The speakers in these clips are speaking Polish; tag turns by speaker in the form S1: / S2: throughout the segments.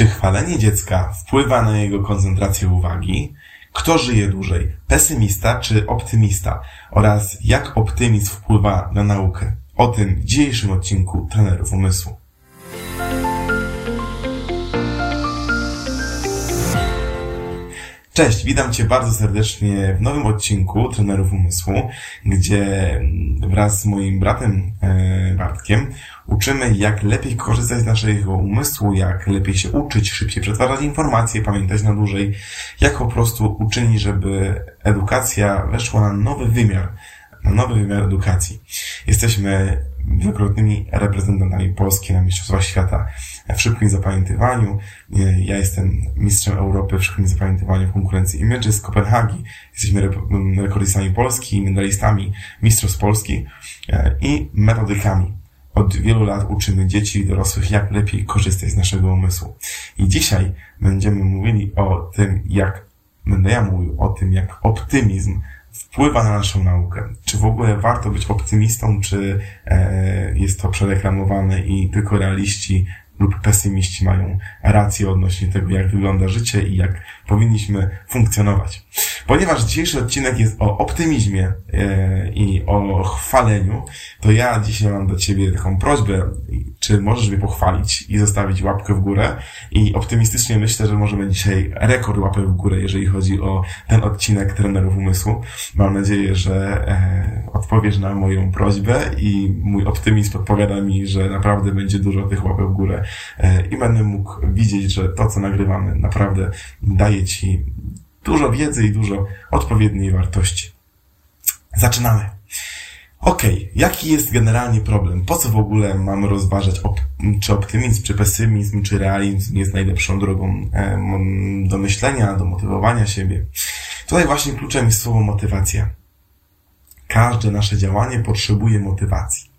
S1: Czy chwalenie dziecka wpływa na jego koncentrację uwagi? Kto żyje dłużej? Pesymista czy optymista? Oraz jak optymizm wpływa na naukę? O tym w dzisiejszym odcinku Trenerów Umysłu. Cześć, witam Cię bardzo serdecznie w nowym odcinku Trenerów Umysłu, gdzie wraz z moim bratem e, Bartkiem uczymy, jak lepiej korzystać z naszego umysłu, jak lepiej się uczyć, szybciej przetwarzać informacje, pamiętać na dłużej, jak po prostu uczynić, żeby edukacja weszła na nowy wymiar, na nowy wymiar edukacji. Jesteśmy wielokrotnymi reprezentantami Polski na Mistrzostwach Świata w szybkim zapamiętywaniu. Ja jestem mistrzem Europy w szybkim zapamiętywaniu w konkurencji Image z Kopenhagi. Jesteśmy rekordistami Polski, medalistami Mistrzostw Polski e, i metodykami. Od wielu lat uczymy dzieci i dorosłych, jak lepiej korzystać z naszego umysłu. I dzisiaj będziemy mówili o tym, jak będę ja mówił o tym, jak optymizm wpływa na naszą naukę. Czy w ogóle warto być optymistą, czy e, jest to przereklamowane i tylko realiści lub pesymiści mają rację odnośnie tego, jak wygląda życie i jak powinniśmy funkcjonować. Ponieważ dzisiejszy odcinek jest o optymizmie e, i o chwaleniu, to ja dzisiaj mam do Ciebie taką prośbę, czy możesz mnie pochwalić i zostawić łapkę w górę? I optymistycznie myślę, że możemy dzisiaj rekord łapek w górę, jeżeli chodzi o ten odcinek trenerów umysłu. Mam nadzieję, że e, odpowiesz na moją prośbę i mój optymizm podpowiada mi, że naprawdę będzie dużo tych łapek w górę. E, i będę mógł widzieć, że to, co nagrywamy, naprawdę daje Ci dużo wiedzy i dużo odpowiedniej wartości. Zaczynamy. Okay. jaki jest generalnie problem? Po co w ogóle mamy rozważać, op czy optymizm, czy pesymizm, czy realizm jest najlepszą drogą e, do myślenia, do motywowania siebie? Tutaj właśnie kluczem jest słowo motywacja. Każde nasze działanie potrzebuje motywacji.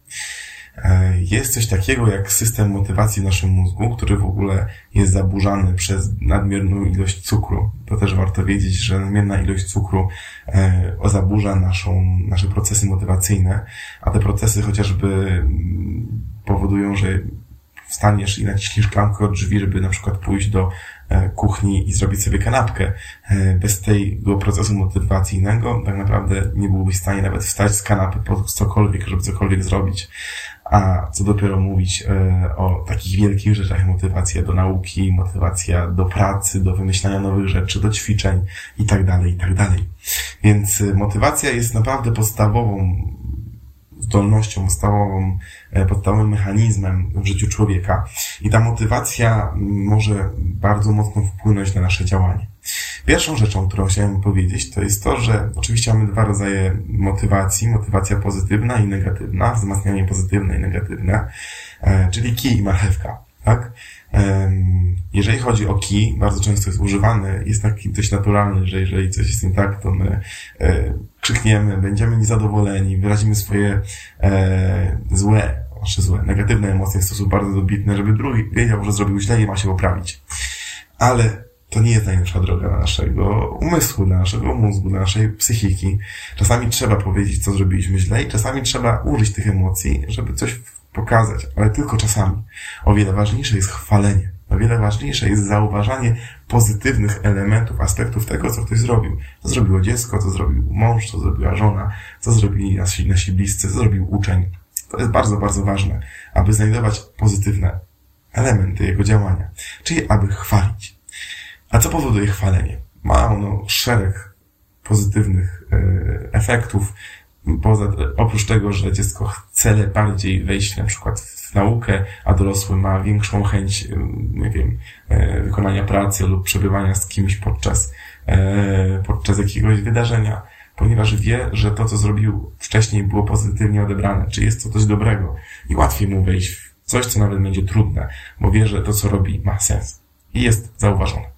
S1: E, jest coś takiego jak system motywacji w naszym mózgu, który w ogóle jest zaburzany przez nadmierną ilość cukru. To też warto wiedzieć, że nadmierna ilość cukru e, zaburza naszą, nasze procesy motywacyjne, a te procesy chociażby mm, powodują, że wstaniesz i naciśniesz klamkę od drzwi, żeby na przykład pójść do e, kuchni i zrobić sobie kanapkę. Bez tego procesu motywacyjnego tak naprawdę nie byłbyś w stanie nawet wstać z kanapy po cokolwiek, żeby cokolwiek zrobić. A co dopiero mówić e, o takich wielkich rzeczach, motywacja do nauki, motywacja do pracy, do wymyślania nowych rzeczy, do ćwiczeń i tak dalej, i tak dalej. Więc e, motywacja jest naprawdę podstawową zdolnością, podstawową, e, podstawowym mechanizmem w życiu człowieka. I ta motywacja może bardzo mocno wpłynąć na nasze działanie. Pierwszą rzeczą, którą chciałem powiedzieć, to jest to, że oczywiście mamy dwa rodzaje motywacji. Motywacja pozytywna i negatywna, wzmacnianie pozytywne i negatywne, e, czyli kij i marchewka, tak? Jeżeli chodzi o kij, bardzo często jest używany, jest taki dość naturalny, że jeżeli coś jest nie tak, to my e, krzykniemy, będziemy niezadowoleni, wyrazimy swoje e, złe, nasze złe, negatywne emocje w sposób bardzo dobitny, żeby drugi wiedział, że zrobił źle i ma się poprawić. Ale to nie jest najlepsza droga dla naszego umysłu, dla naszego mózgu, dla naszej psychiki. Czasami trzeba powiedzieć, co zrobiliśmy źle i czasami trzeba użyć tych emocji, żeby coś pokazać, ale tylko czasami. O wiele ważniejsze jest chwalenie. O wiele ważniejsze jest zauważanie pozytywnych elementów, aspektów tego, co ktoś zrobił. Co zrobiło dziecko, co zrobił mąż, co zrobiła żona, co zrobili nasi, nasi bliscy, co zrobił uczeń. To jest bardzo, bardzo ważne, aby znajdować pozytywne elementy jego działania. Czyli aby chwalić. A co powoduje chwalenie? Ma ono szereg pozytywnych e, efektów. Poza, oprócz tego, że dziecko chce bardziej wejść na przykład w naukę, a dorosły ma większą chęć, e, nie wiem, e, wykonania pracy lub przebywania z kimś podczas, podczas jakiegoś wydarzenia, ponieważ wie, że to, co zrobił wcześniej, było pozytywnie odebrane, czy jest to coś dobrego i łatwiej mu wejść w coś, co nawet będzie trudne, bo wie, że to, co robi, ma sens i jest zauważone.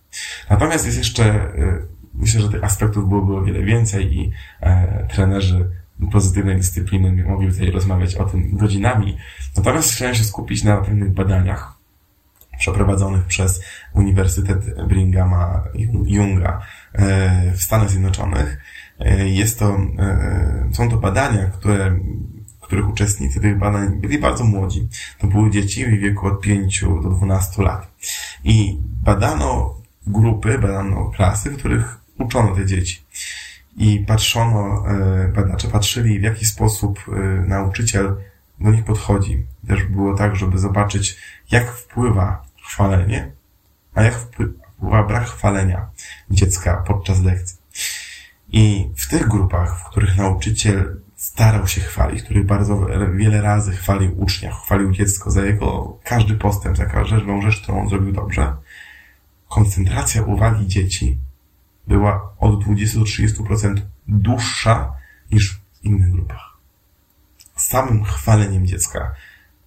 S1: Natomiast jest jeszcze, y, myślę, że tych aspektów byłoby o wiele więcej i e, trenerzy pozytywnej dyscypliny mogli tutaj rozmawiać o tym godzinami. Natomiast chciałem się skupić na pewnych badaniach przeprowadzonych przez Uniwersytet Brighama Younga e, w Stanach Zjednoczonych. E, jest to, są to badania, które których uczestnicy tych badań byli bardzo młodzi. To były dzieci w wieku od 5 do 12 lat. I badano grupy, badano klasy, w których uczono te dzieci. I patrzono, e, badacze patrzyli, w jaki sposób e, nauczyciel do nich podchodzi. Też było tak, żeby zobaczyć, jak wpływa chwalenie, a jak wpływa brak chwalenia dziecka podczas lekcji. I w tych grupach, w których nauczyciel starał się chwalić, który bardzo wiele razy chwalił ucznia, chwalił dziecko za jego każdy postęp, za każdą rzecz, którą on zrobił dobrze, koncentracja uwagi dzieci była od 20 do 30% dłuższa niż w innych grupach. Samym chwaleniem dziecka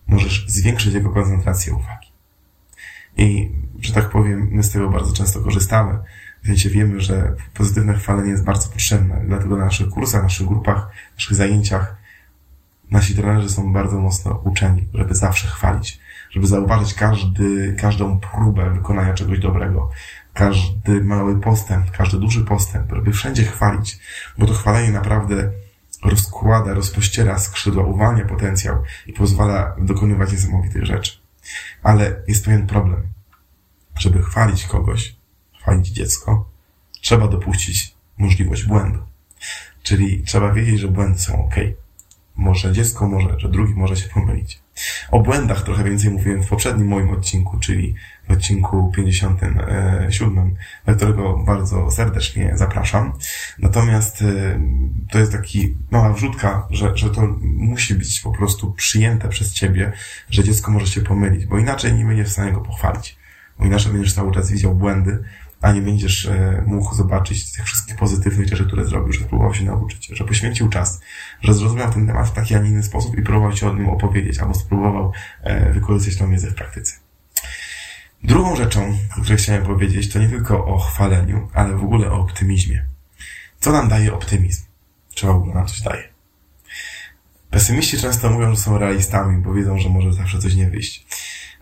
S1: możesz zwiększyć jego koncentrację uwagi. I, że tak powiem, my z tego bardzo często korzystamy. W sensie wiemy, że pozytywne chwalenie jest bardzo potrzebne. Dlatego na naszych kursach, naszych grupach, naszych zajęciach nasi trenerzy są bardzo mocno uczeni, żeby zawsze chwalić, żeby zauważyć każdy, każdą próbę wykonania czegoś dobrego, każdy mały postęp, każdy duży postęp, żeby wszędzie chwalić, bo to chwalenie naprawdę rozkłada, rozpościera skrzydła, uwalnia potencjał i pozwala dokonywać niesamowitych rzeczy. Ale jest pewien problem. Żeby chwalić kogoś, chwalić dziecko, trzeba dopuścić możliwość błędu. Czyli trzeba wiedzieć, że błędy są ok. Może dziecko może, że drugi może się pomylić. O błędach trochę więcej mówiłem w poprzednim moim odcinku, czyli w odcinku 57, do którego bardzo serdecznie zapraszam. Natomiast e, to jest taki mała wrzutka, że, że to musi być po prostu przyjęte przez ciebie, że dziecko może się pomylić, bo inaczej nie będziesz w stanie go pochwalić. Bo inaczej będziesz cały czas widział błędy, a nie będziesz e, mógł zobaczyć tych wszystkich pozytywnych rzeczy, które zrobił, że próbował się nauczyć, że poświęcił czas, że zrozumiał ten temat w taki, a nie inny sposób i próbował ci o nim opowiedzieć, albo spróbował e, wykorzystać tą wiedzę w praktyce. Drugą rzeczą, o której chciałem powiedzieć, to nie tylko o chwaleniu, ale w ogóle o optymizmie. Co nam daje optymizm? Czy w ogóle nam coś daje? Pesymiści często mówią, że są realistami, bo wiedzą, że może zawsze coś nie wyjść.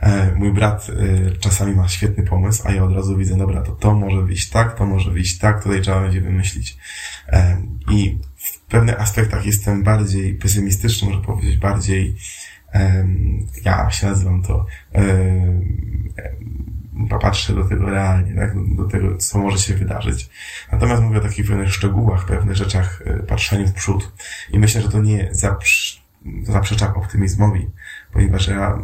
S1: E, mój brat e, czasami ma świetny pomysł, a ja od razu widzę, dobra, to to może wyjść tak, to może wyjść tak, tutaj trzeba będzie wymyślić. E, I w pewnych aspektach jestem bardziej pesymistyczny, może powiedzieć bardziej, ja się nazywam to, patrzę do tego realnie, tak? do tego, co może się wydarzyć. Natomiast mówię o takich pewnych szczegółach, pewnych rzeczach, patrzeniu w przód. I myślę, że to nie zaprz zaprzecza optymizmowi, ponieważ ja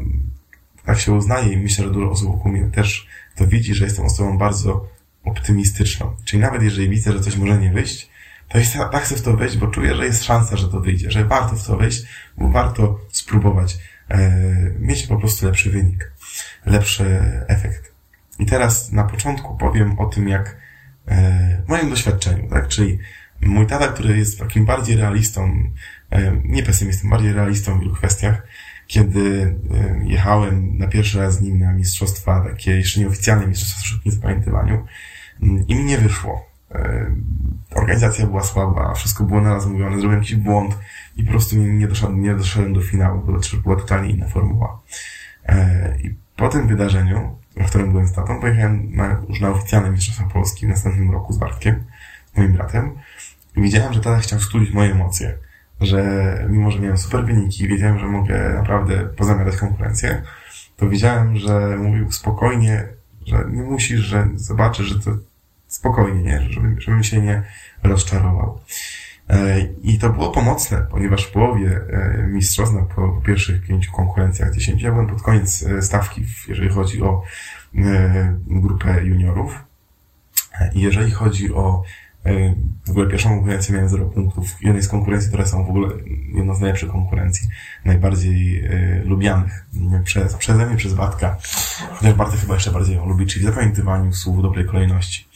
S1: tak się uznaje i myślę, że dużo osób wokół mnie też to widzi, że jestem osobą bardzo optymistyczną. Czyli nawet jeżeli widzę, że coś może nie wyjść, to jest, tak chcę w to wejść, bo czuję, że jest szansa, że to wyjdzie, że warto w to wejść, bo warto spróbować e, mieć po prostu lepszy wynik, lepszy efekt. I teraz na początku powiem o tym, jak e, moim doświadczeniu, tak? Czyli mój tata, który jest takim bardziej realistą, e, nie pesymistą, bardziej realistą w wielu kwestiach, kiedy jechałem na pierwszy raz z nim na mistrzostwa, takie jeszcze nieoficjalne mistrzostwa w szybkim zapamiętywaniu mm, i mi nie wyszło. Organizacja była słaba, wszystko było naraz mówione, zrobiłem jakiś błąd i po prostu nie doszedłem, nie doszedłem do finału, bo była totalnie inna formuła. E, I po tym wydarzeniu, w którym byłem z tatą, pojechałem na, już na oficjalne mistrzostwa Polski w następnym roku z Bartkiem, moim bratem i widziałem, że tata chciał studić moje emocje że mimo, że miałem super wyniki, wiedziałem, że mogę naprawdę pozamiatać konkurencję, to wiedziałem, że mówił spokojnie, że nie musisz, że zobaczysz, że to spokojnie, nie? Żeby, żebym się nie rozczarował. E, I to było pomocne, ponieważ w połowie e, mistrzostw, po pierwszych pięciu konkurencjach, dziesięciu, ja byłem pod koniec e, stawki, jeżeli chodzi o grupę juniorów. I jeżeli chodzi o w ogóle pierwszą konkurencję miałem 0 punktów. Jednej z konkurencji, które są w ogóle jedną z najlepszych konkurencji, najbardziej y, lubianych przez, przeze mnie, przez Bartka. Chociaż Bartek chyba jeszcze bardziej ją lubi, czyli zapamiętywaniu słów w dobrej kolejności.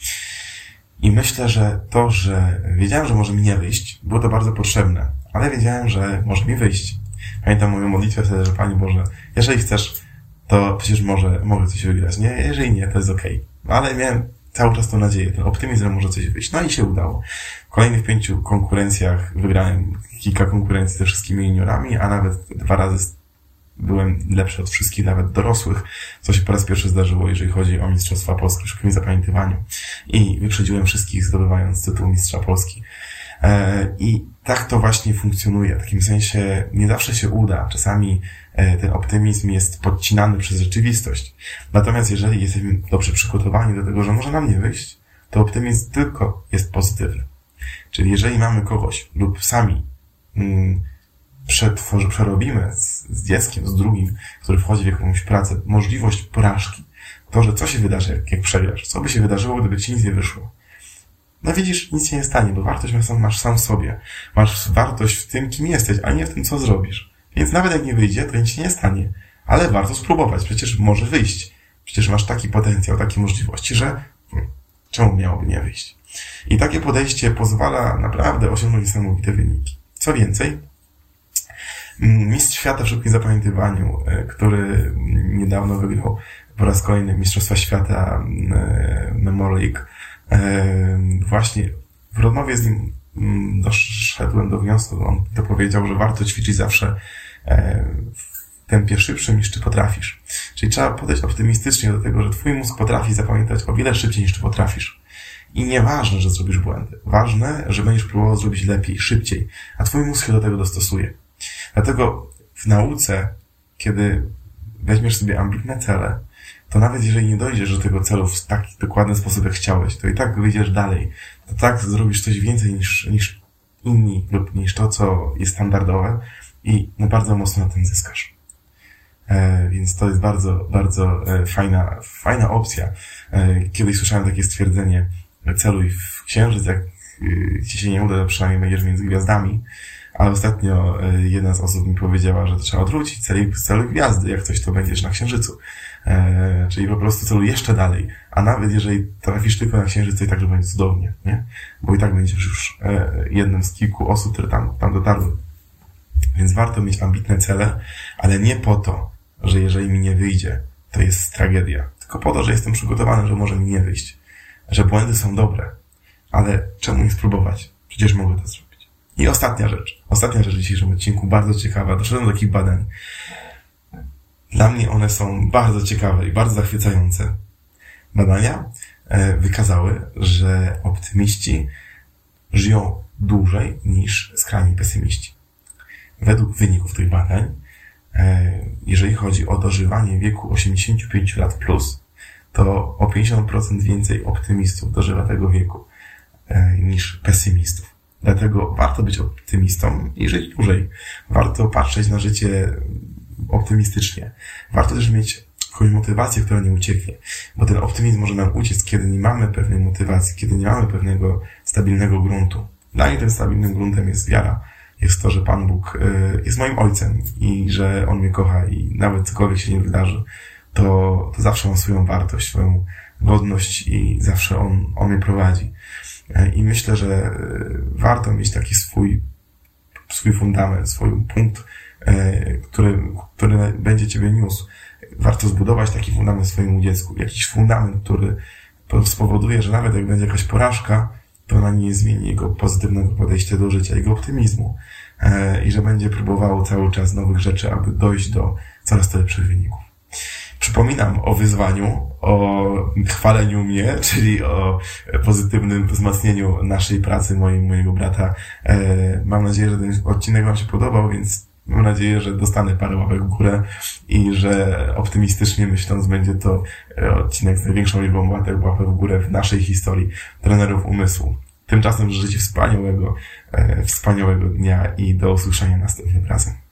S1: I myślę, że to, że wiedziałem, że może mi nie wyjść, było to bardzo potrzebne, ale wiedziałem, że może mi wyjść. Pamiętam moją modlitwę wtedy, że Pani Boże, jeżeli chcesz, to przecież może, mogę coś wygrać. Nie, jeżeli nie, to jest okej. Okay. Ale miałem cały czas tą nadzieję, ten optymizm, że może coś wyjść. No i się udało. W kolejnych pięciu konkurencjach wygrałem kilka konkurencji ze wszystkimi juniorami, a nawet dwa razy byłem lepszy od wszystkich, nawet dorosłych, co się po raz pierwszy zdarzyło, jeżeli chodzi o Mistrzostwa Polski w szybkim zapamiętywaniu. I wyprzedziłem wszystkich, zdobywając tytuł Mistrza Polski. I tak to właśnie funkcjonuje. W takim sensie nie zawsze się uda. Czasami ten optymizm jest podcinany przez rzeczywistość. Natomiast jeżeli jesteśmy dobrze przygotowani do tego, że może nam nie wyjść, to optymizm tylko jest pozytywny. Czyli jeżeli mamy kogoś lub sami mm, przerobimy z, z dzieckiem, z drugim, który wchodzi w jakąś pracę, możliwość porażki, to, że co się wydarzy, jak, jak przegrasz, co by się wydarzyło, gdyby ci nic nie wyszło. No widzisz, nic się nie stanie, bo wartość masz sam, sobie. Masz wartość w tym, kim jesteś, a nie w tym, co zrobisz. Więc nawet jak nie wyjdzie, to nic się nie stanie. Ale warto spróbować, przecież może wyjść. Przecież masz taki potencjał, takie możliwości, że czemu miałoby nie wyjść? I takie podejście pozwala naprawdę osiągnąć niesamowite wyniki. Co więcej, mistrz świata w szybkim zapamiętywaniu, e, który niedawno wygrał po raz kolejny Mistrzostwa Świata e, Memory e, właśnie w rozmowie z nim mm, doszedłem do wniosku, on to powiedział, że warto ćwiczyć zawsze w tempie szybszym niż ty potrafisz. Czyli trzeba podejść optymistycznie do tego, że twój mózg potrafi zapamiętać o wiele szybciej niż ty potrafisz. I nieważne, że zrobisz błędy. Ważne, że będziesz próbował zrobić lepiej, szybciej, a twój mózg się do tego dostosuje. Dlatego w nauce, kiedy weźmiesz sobie ambitne cele, to nawet jeżeli nie dojdziesz do tego celu w taki dokładny sposób, jak chciałeś, to i tak wyjdziesz dalej. To tak zrobisz coś więcej niż, niż inni lub niż to, co jest standardowe i no bardzo mocno na tym zyskasz. E, więc to jest bardzo, bardzo e, fajna, fajna opcja. E, kiedyś słyszałem takie stwierdzenie, celuj w księżyc, jak y, ci się nie uda, to przynajmniej będziesz między gwiazdami. Ale ostatnio e, jedna z osób mi powiedziała, że trzeba odwrócić cel, cel gwiazdy, jak coś to będziesz na Księżycu. E, czyli po prostu celu jeszcze dalej. A nawet jeżeli trafisz tylko na Księżyc, to i tak, że będzie cudownie, nie? Bo i tak będziesz już e, jednym z kilku osób, które tam, tam dotarły. Więc warto mieć ambitne cele, ale nie po to, że jeżeli mi nie wyjdzie, to jest tragedia. Tylko po to, że jestem przygotowany, że może mi nie wyjść. Że błędy są dobre. Ale czemu nie spróbować? Przecież mogę to zrobić. I ostatnia rzecz. Ostatnia rzecz w dzisiejszym odcinku, bardzo ciekawa. Doszedłem do takich badań. Dla mnie one są bardzo ciekawe i bardzo zachwycające. Badania e, wykazały, że optymiści żyją dłużej niż skrajni pesymiści. Według wyników tych badań, e, jeżeli chodzi o dożywanie wieku 85 lat plus, to o 50% więcej optymistów dożywa tego wieku e, niż pesymistów. Dlatego warto być optymistą i żyć dłużej. Warto patrzeć na życie optymistycznie. Warto też mieć jakąś motywację, która nie ucieknie. Bo ten optymizm może nam uciec, kiedy nie mamy pewnej motywacji, kiedy nie mamy pewnego stabilnego gruntu. Dla mnie tym stabilnym gruntem jest wiara. Jest to, że Pan Bóg y, jest moim ojcem i że On mnie kocha i nawet cokolwiek się nie wydarzy, to, to zawsze ma swoją wartość, swoją godność i zawsze On, on mnie prowadzi. I myślę, że e, warto mieć taki swój, swój fundament, swój punkt, e, który, który będzie Ciebie niósł. Warto zbudować taki fundament swojemu dziecku. Jakiś fundament, który spowoduje, że nawet jak będzie jakaś porażka, to ona nie zmieni jego pozytywnego podejścia do życia, jego optymizmu. E, I że będzie próbowało cały czas nowych rzeczy, aby dojść do coraz lepszych wyników. Przypominam o wyzwaniu, o chwaleniu mnie, czyli o pozytywnym wzmacnieniu naszej pracy, mojego, mojego brata. E, mam nadzieję, że ten odcinek Wam się podobał, więc mam nadzieję, że dostanę parę łapek w górę i że optymistycznie myśląc będzie to e, odcinek z największą liczbą łapek, łapek w górę w naszej historii trenerów umysłu. Tymczasem życzę wspaniałego, e, wspaniałego dnia i do usłyszenia następnym razem.